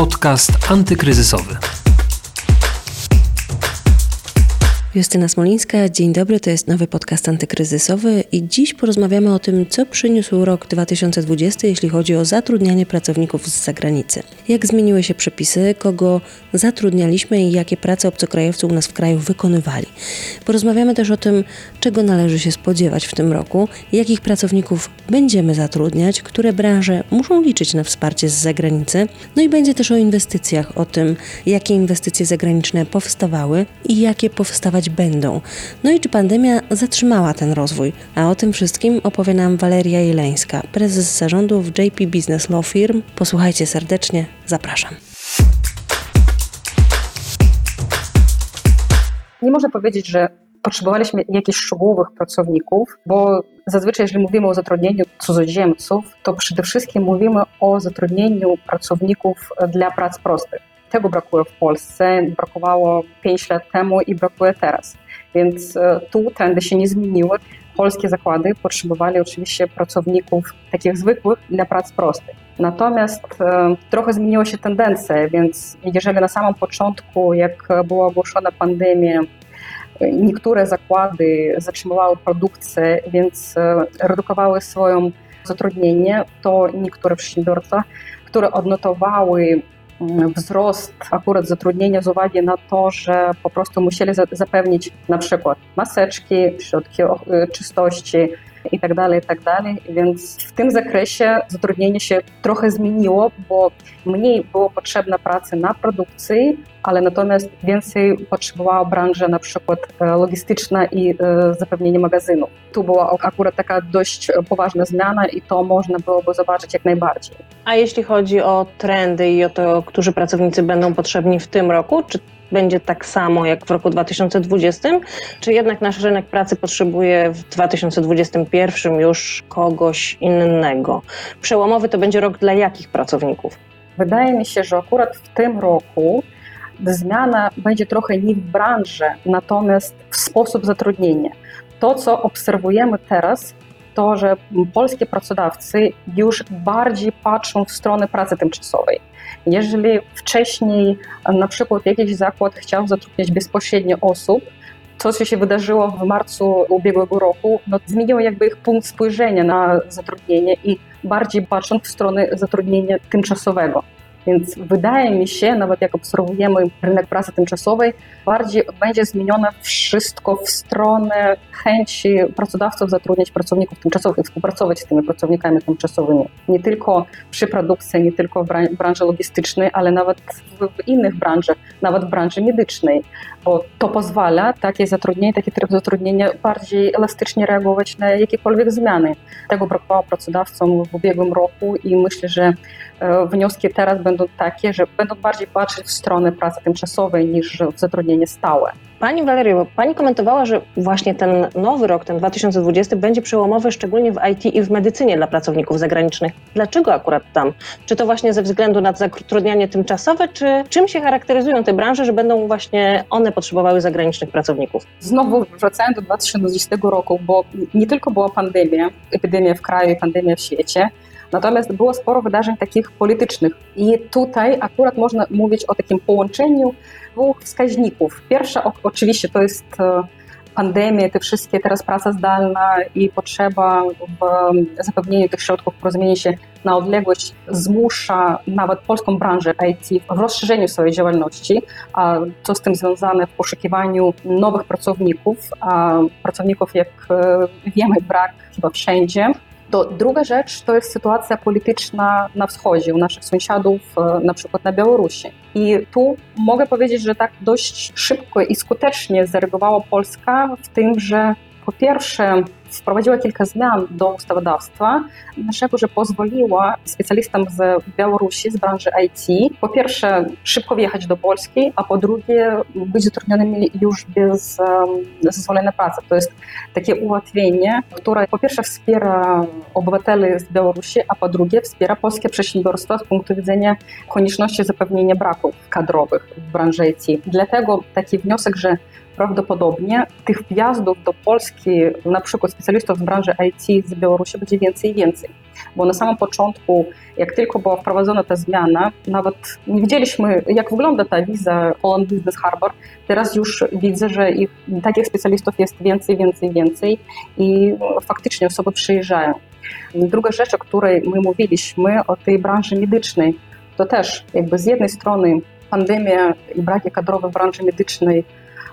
Podcast antykryzysowy. Justyna Smolińska, dzień dobry, to jest nowy podcast antykryzysowy i dziś porozmawiamy o tym, co przyniósł rok 2020, jeśli chodzi o zatrudnianie pracowników z zagranicy. Jak zmieniły się przepisy, kogo zatrudnialiśmy i jakie prace obcokrajowcy u nas w kraju wykonywali. Porozmawiamy też o tym, czego należy się spodziewać w tym roku, jakich pracowników będziemy zatrudniać, które branże muszą liczyć na wsparcie z zagranicy, no i będzie też o inwestycjach, o tym, jakie inwestycje zagraniczne powstawały i jakie powstawać będą. No i czy pandemia zatrzymała ten rozwój? A o tym wszystkim opowie nam Waleria Jeleńska, prezes zarządu w JP Business Law Firm. Posłuchajcie serdecznie, zapraszam. Nie można powiedzieć, że potrzebowaliśmy jakichś szczegółowych pracowników, bo zazwyczaj, jeżeli mówimy o zatrudnieniu cudzoziemców, to przede wszystkim mówimy o zatrudnieniu pracowników dla prac prostych. Tego brakuje w Polsce, brakowało 5 lat temu i brakuje teraz. Więc e, tu trendy się nie zmieniły. Polskie zakłady potrzebowali oczywiście pracowników takich zwykłych dla prac prostych. Natomiast e, trochę zmieniła się tendencja, więc jeżeli na samym początku, jak była ogłoszona pandemia, niektóre zakłady zatrzymywały produkcję, więc e, redukowały swoje zatrudnienie, to niektóre przedsiębiorstwa, które odnotowały wzrost akurat zatrudnienia z uwagi na to, że po prostu musieli zapewnić na przykład maseczki, środki czystości, i tak dalej, i tak dalej. Więc w tym zakresie zatrudnienie się trochę zmieniło, bo mniej było potrzebne pracy na produkcji, ale natomiast więcej potrzebowała branża na przykład e, logistyczna i e, zapewnienie magazynu. Tu była akurat taka dość poważna zmiana i to można byłoby zobaczyć jak najbardziej. A jeśli chodzi o trendy i o to, którzy pracownicy będą potrzebni w tym roku, czy będzie tak samo jak w roku 2020, czy jednak nasz rynek pracy potrzebuje w 2021 już kogoś innego? Przełomowy to będzie rok dla jakich pracowników? Wydaje mi się, że akurat w tym roku zmiana będzie trochę nie w branży, natomiast w sposób zatrudnienia. To, co obserwujemy teraz, to, że polskie pracodawcy już bardziej patrzą w stronę pracy tymczasowej. Jeżeli wcześniej na przykład jakiś zakład chciał zatrudniać bezpośrednio osób, to, co się wydarzyło w marcu ubiegłego roku, no, zmieniło jakby ich punkt spojrzenia na zatrudnienie i bardziej patrzą w stronę zatrudnienia tymczasowego. Więc wydaje mi się, nawet jak obserwujemy rynek pracy tymczasowej, bardziej będzie zmienione wszystko w stronę chęci pracodawców zatrudniać pracowników tymczasowych współpracować z tymi pracownikami tymczasowymi. Nie tylko przy produkcji, nie tylko w branży logistycznej, ale nawet w innych branżach, nawet w branży medycznej, bo to pozwala takie zatrudnienie, taki tryb zatrudnienia bardziej elastycznie reagować na jakiekolwiek zmiany. Tego brakowało pracodawcom w ubiegłym roku i myślę, że e, wnioski teraz będą takie, że będą bardziej patrzeć w stronę pracy tymczasowej niż w zatrudnienie stałe. Pani Walerio, Pani komentowała, że właśnie ten nowy rok, ten 2020, będzie przełomowy szczególnie w IT i w medycynie dla pracowników zagranicznych. Dlaczego akurat tam? Czy to właśnie ze względu na zatrudnianie tymczasowe, czy czym się charakteryzują te branże, że będą właśnie one potrzebowały zagranicznych pracowników? Znowu wracając do 2020 roku, bo nie tylko była pandemia, epidemia w kraju i pandemia w świecie, Natomiast było sporo wydarzeń takich politycznych i tutaj akurat można mówić o takim połączeniu dwóch wskaźników. Pierwsza oczywiście to jest e, pandemia, te wszystkie teraz praca zdalna i potrzeba w zapewnieniu tych środków porozumienia się na odległość zmusza nawet polską branżę IT w rozszerzeniu swojej działalności, a co z tym związane w poszukiwaniu nowych pracowników, a pracowników jak e, wiemy brak chyba wszędzie. To druga rzecz to jest sytuacja polityczna na wschodzie, u naszych sąsiadów, e, na przykład na Białorusi. I tu mogę powiedzieć, że tak dość szybko i skutecznie zareagowała Polska w tym, że po pierwsze wprowadziła kilka zmian do ustawodawstwa, naszego, że pozwoliła specjalistom z Białorusi, z branży IT, po pierwsze szybko wjechać do Polski, a po drugie być zatrudnionymi już bez zezwolenia pracy. To jest takie ułatwienie, które po pierwsze wspiera obywateli z Białorusi, a po drugie wspiera polskie przedsiębiorstwa z punktu widzenia konieczności zapewnienia braków kadrowych w branży IT. Dlatego taki wniosek, że prawdopodobnie tych wjazdów do Polski, na przykład specjalistów z branży IT z Białorusi będzie więcej i więcej. Bo na samym początku, jak tylko była wprowadzona ta zmiana, nawet nie wiedzieliśmy, jak wygląda ta wiza Poland Business Harbor. Teraz już widzę, że ich, takich specjalistów jest więcej, więcej, więcej i faktycznie osoby przyjeżdżają. Druga rzecz, o której my mówiliśmy, o tej branży medycznej, to też jakby z jednej strony pandemia i braki kadrowe w branży medycznej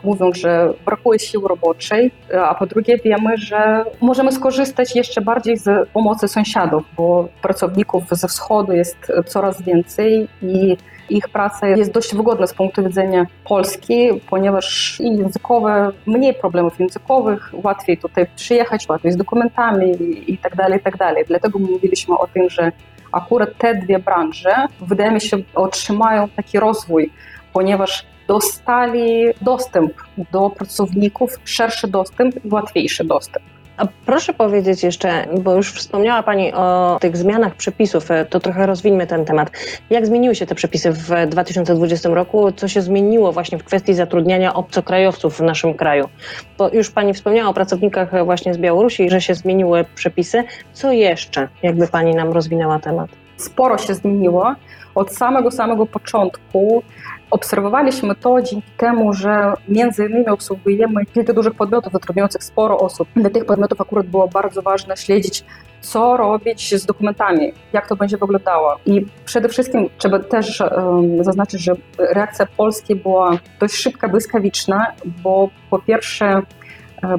mówią, że brakuje siły roboczej, a po drugie wiemy, że możemy skorzystać jeszcze bardziej z pomocy sąsiadów, bo pracowników ze wschodu jest coraz więcej i ich praca jest dość wygodna z punktu widzenia Polski, ponieważ i językowe, mniej problemów językowych, łatwiej tutaj przyjechać, łatwiej z dokumentami i tak dalej, i tak dalej. Dlatego mówiliśmy o tym, że akurat te dwie branże, wydaje mi się, otrzymają taki rozwój, ponieważ dostali dostęp do pracowników, szerszy dostęp i łatwiejszy dostęp. A proszę powiedzieć jeszcze, bo już wspomniała Pani o tych zmianach przepisów, e, to trochę rozwińmy ten temat. Jak zmieniły się te przepisy w 2020 roku? Co się zmieniło właśnie w kwestii zatrudniania obcokrajowców w naszym kraju? Bo już Pani wspomniała o pracownikach właśnie z Białorusi, że się zmieniły przepisy. Co jeszcze? Jakby Pani nam rozwinęła temat? Sporo się zmieniło. Od samego, samego początku obserwowaliśmy to dzięki temu, że między innymi obsługujemy kilka dużych podmiotów zatrudniających sporo osób. Dla tych podmiotów akurat było bardzo ważne śledzić, co robić z dokumentami, jak to będzie wyglądało. I przede wszystkim trzeba też um, zaznaczyć, że reakcja Polski była dość szybka, błyskawiczna, bo po pierwsze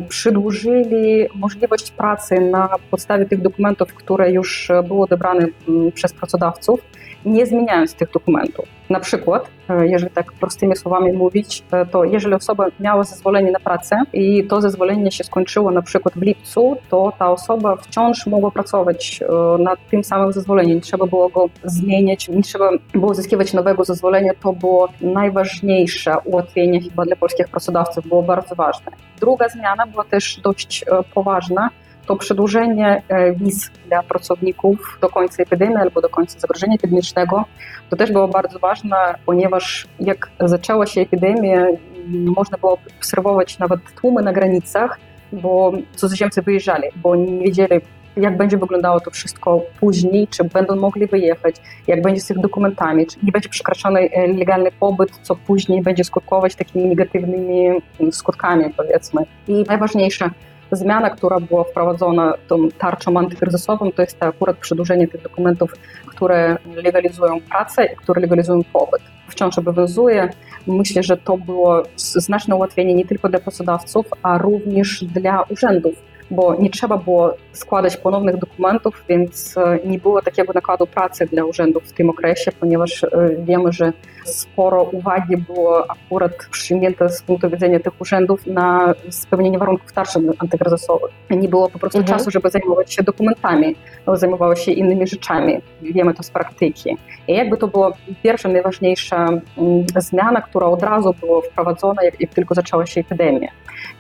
przedłużyli możliwość pracy na podstawie tych dokumentów, które już były odebrane przez pracodawców nie zmieniając tych dokumentów. Na przykład, e, jeżeli tak prostymi słowami mówić, e, to jeżeli osoba miała zezwolenie na pracę i to zezwolenie się skończyło na przykład w lipcu, to ta osoba wciąż mogła pracować e, nad tym samym zezwoleniem. Nie trzeba było go zmieniać, nie trzeba było uzyskiwać nowego zezwolenia. To było najważniejsze ułatwienie chyba dla polskich pracodawców, było bardzo ważne. Druga zmiana była też dość poważna to przedłużenie e, wiz dla pracowników do końca epidemii albo do końca zagrożenia epidemicznego, to też było bardzo ważne, ponieważ jak zaczęła się epidemia, można było obserwować nawet tłumy na granicach, bo cudzoziemcy wyjeżdżali, bo nie wiedzieli, jak będzie wyglądało to wszystko później, czy będą mogli wyjechać, jak będzie z ich dokumentami, czy nie będzie przekraczany e, legalny pobyt, co później będzie skutkować takimi negatywnymi skutkami, powiedzmy. I najważniejsze, zmiana, która była wprowadzona tą tarczą antykryzysową, to jest akurat przedłużenie tych dokumentów, które legalizują pracę i które legalizują pobyt. Wciąż obowiązuje. Myślę, że to było znaczne ułatwienie nie tylko dla pracodawców, a również dla urzędów bo nie trzeba było składać ponownych dokumentów, więc e, nie było takiego nakładu pracy dla urzędów w tym okresie, ponieważ e, wiemy, że sporo uwagi było akurat przyjęte z punktu widzenia tych urzędów na spełnienie warunków tarczy antykryzysowych. Nie było po prostu mhm. czasu, żeby zajmować się dokumentami, zajmowały się innymi rzeczami. Wiemy to z praktyki. I jakby to była pierwsza, najważniejsza mm, zmiana, która od razu była wprowadzona, jak, jak tylko zaczęła się epidemia.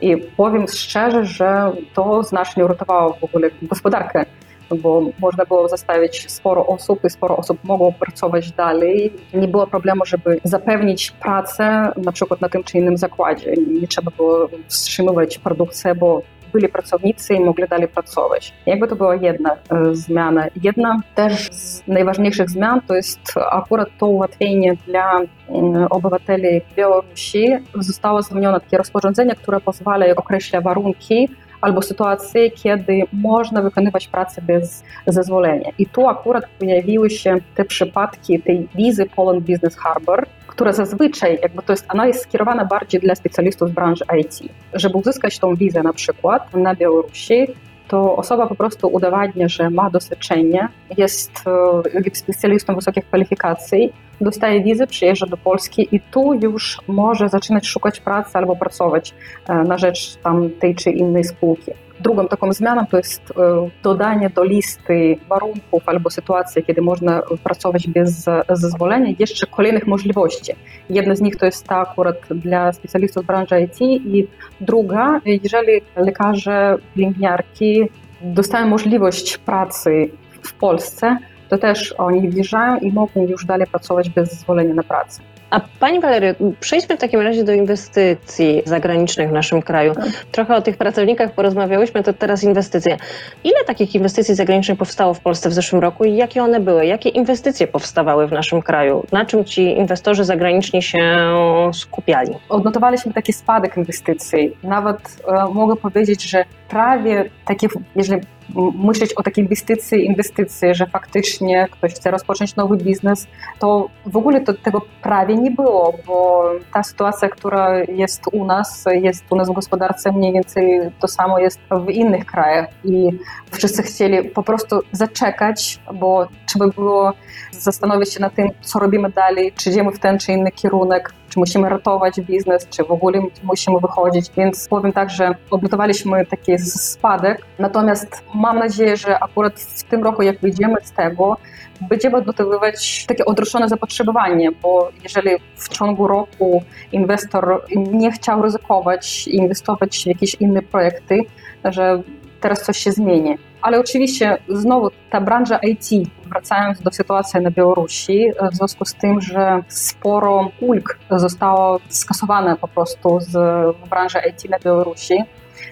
I powiem szczerze, że to znacznie uratowało w ogóle gospodarkę bo można było zastawić sporo osób i sporo osób mogło pracować dalej. Nie było problemu, żeby zapewnić pracę na przykład na tym czy innym zakładzie. Nie trzeba było wstrzymywać produkcję, bo byli pracownicy i mogli dalej pracować. Jakby to była jedna e, zmiana. Jedna też z najważniejszych zmian to jest akurat to ułatwienie dla mm, obywateli Białorusi. Zostało zmienione takie rozporządzenie, które pozwala określa warunki albo sytuacje, kiedy można wykonywać pracę bez zezwolenia. I tu akurat pojawiły się te przypadki tej wizy Poland Business Harbor, która zazwyczaj, jakby to jest, ona jest skierowana bardziej dla specjalistów z branży IT. Żeby uzyskać tą wizę na przykład na Białorusi, to osoba po prostu udowadnia, że ma doświadczenie, jest e, specjalistą wysokich kwalifikacji, dostaje wizę, przyjeżdża do Polski i tu już może zaczynać szukać pracy albo pracować e, na rzecz tam tej czy innej spółki. Drugą taką zmianą to jest e, dodanie do listy warunków albo sytuacji, kiedy można pracować bez zezwolenia, jeszcze kolejnych możliwości. Jedna z nich to jest ta akurat dla specjalistów branży IT i druga, jeżeli lekarze, pielęgniarki dostają możliwość pracy w Polsce, to też oni wjeżdżają i mogą już dalej pracować bez zezwolenia na pracę. A Pani Walerio, przejdźmy w takim razie do inwestycji zagranicznych w naszym kraju. Trochę o tych pracownikach porozmawiałyśmy, to teraz inwestycje. Ile takich inwestycji zagranicznych powstało w Polsce w zeszłym roku i jakie one były? Jakie inwestycje powstawały w naszym kraju? Na czym ci inwestorzy zagraniczni się skupiali? Odnotowaliśmy taki spadek inwestycji. Nawet e, mogę powiedzieć, że prawie takie, jeżeli myśleć o takiej inwestycji, inwestycji, że faktycznie ktoś chce rozpocząć nowy biznes, to w ogóle to, tego prawie nie było, bo ta sytuacja, która jest u nas, jest u nas w gospodarce mniej więcej to samo jest w innych krajach i wszyscy chcieli po prostu zaczekać, bo trzeba było zastanowić się nad tym, co robimy dalej, czy idziemy w ten czy inny kierunek, czy musimy ratować biznes, czy w ogóle musimy wychodzić. Więc powiem tak, że odnotowaliśmy taki spadek. Natomiast mam nadzieję, że akurat w tym roku, jak wyjdziemy z tego, będziemy odnotowywać takie odroczone zapotrzebowanie, bo jeżeli w ciągu roku inwestor nie chciał ryzykować i inwestować w jakieś inne projekty, że teraz coś się zmieni. Ale oczywiście znowu ta branża IT, wracając do sytuacji na Białorusi, w związku z tym, że sporo ulg zostało skasowane po prostu z branży IT na Białorusi,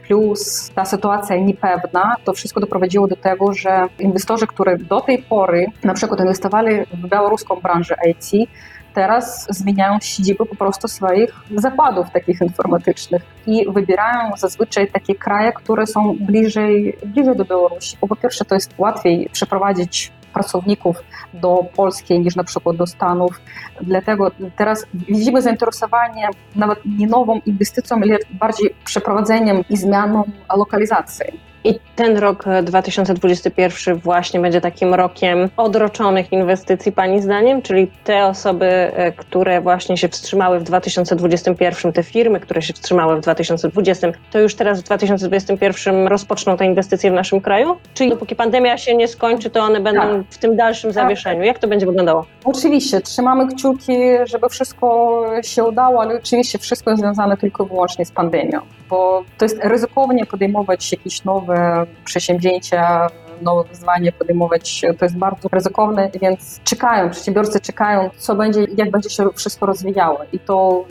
plus ta sytuacja niepewna, to wszystko doprowadziło do tego, że inwestorzy, którzy do tej pory na przykład inwestowali w białoruską branżę IT, teraz zmieniają siedziby po prostu swoich zakładów takich informatycznych i wybierają zazwyczaj takie kraje, które są bliżej, bliżej do Białorusi. Bo po pierwsze to jest łatwiej przeprowadzić pracowników do Polski niż na przykład do Stanów. Dlatego teraz widzimy zainteresowanie nawet nie nową inwestycją, ale bardziej przeprowadzeniem i zmianą lokalizacji. I ten rok 2021 e, właśnie będzie takim rokiem odroczonych inwestycji, Pani zdaniem? Czyli te osoby, e, które właśnie się wstrzymały w 2021, te firmy, które się wstrzymały w 2020, to już teraz w 2021 rozpoczną te inwestycje w naszym kraju? Czyli dopóki pandemia się nie skończy, to one będą tak. w tym dalszym tak. zawieszeniu. Jak to będzie wyglądało? Oczywiście, trzymamy kciuki, żeby wszystko się udało, ale oczywiście wszystko jest związane tylko i wyłącznie z pandemią, bo to jest ryzykownie podejmować jakieś nowe przedsięwzięcia, nowe wyzwanie podejmować, to jest bardzo ryzykowne, więc czekają, przedsiębiorcy czekają, co będzie, jak będzie się wszystko rozwijało i to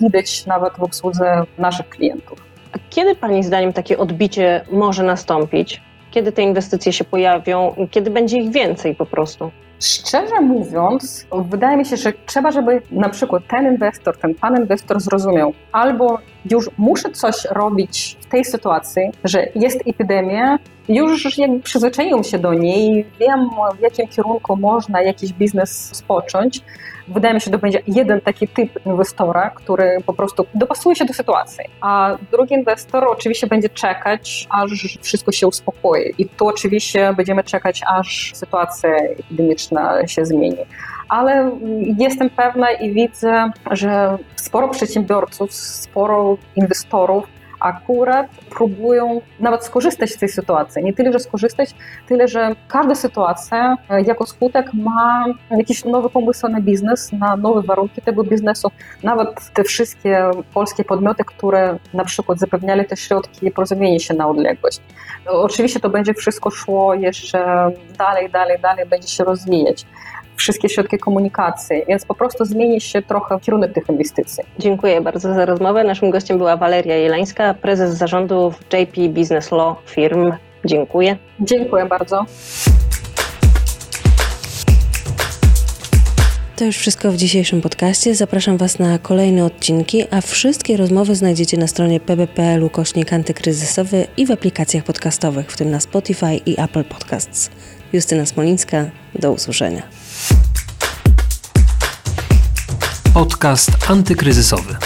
widać nawet w obsłudze naszych klientów. A kiedy Pani zdaniem takie odbicie może nastąpić? Kiedy te inwestycje się pojawią kiedy będzie ich więcej po prostu? Szczerze mówiąc, wydaje mi się, że trzeba, żeby na przykład ten inwestor, ten pan inwestor zrozumiał, albo już muszę coś robić w tej sytuacji, że jest epidemia, już jakby przyzwyczaiłem się do niej, wiem w jakim kierunku można jakiś biznes spocząć. Wydaje mi się, że to będzie jeden taki typ inwestora, który po prostu dopasuje się do sytuacji, a drugi inwestor oczywiście będzie czekać, aż wszystko się uspokoi. I tu oczywiście będziemy czekać, aż sytuacja epidemiczna się zmieni ale jestem pewna i widzę, że sporo przedsiębiorców, sporo inwestorów akurat próbują nawet skorzystać z tej sytuacji. Nie tyle, że skorzystać, tyle, że każda sytuacja e, jako skutek ma jakiś nowy pomysł na biznes, na nowe warunki tego biznesu. Nawet te wszystkie polskie podmioty, które na przykład zapewniali te środki porozumienie się na odległość. Oczywiście to będzie wszystko szło jeszcze dalej, dalej, dalej, będzie się rozwijać wszystkie środki komunikacji, więc po prostu zmieni się trochę kierunek tych inwestycji. Dziękuję bardzo za rozmowę. Naszym gościem była Waleria Jeleńska, prezes zarządu JP Business Law Firm. Dziękuję. Dziękuję bardzo. To już wszystko w dzisiejszym podcaście. Zapraszam Was na kolejne odcinki, a wszystkie rozmowy znajdziecie na stronie pb.pl kośnik antykryzysowy i w aplikacjach podcastowych, w tym na Spotify i Apple Podcasts. Justyna Smolińska, do usłyszenia. Podcast antykryzysowy.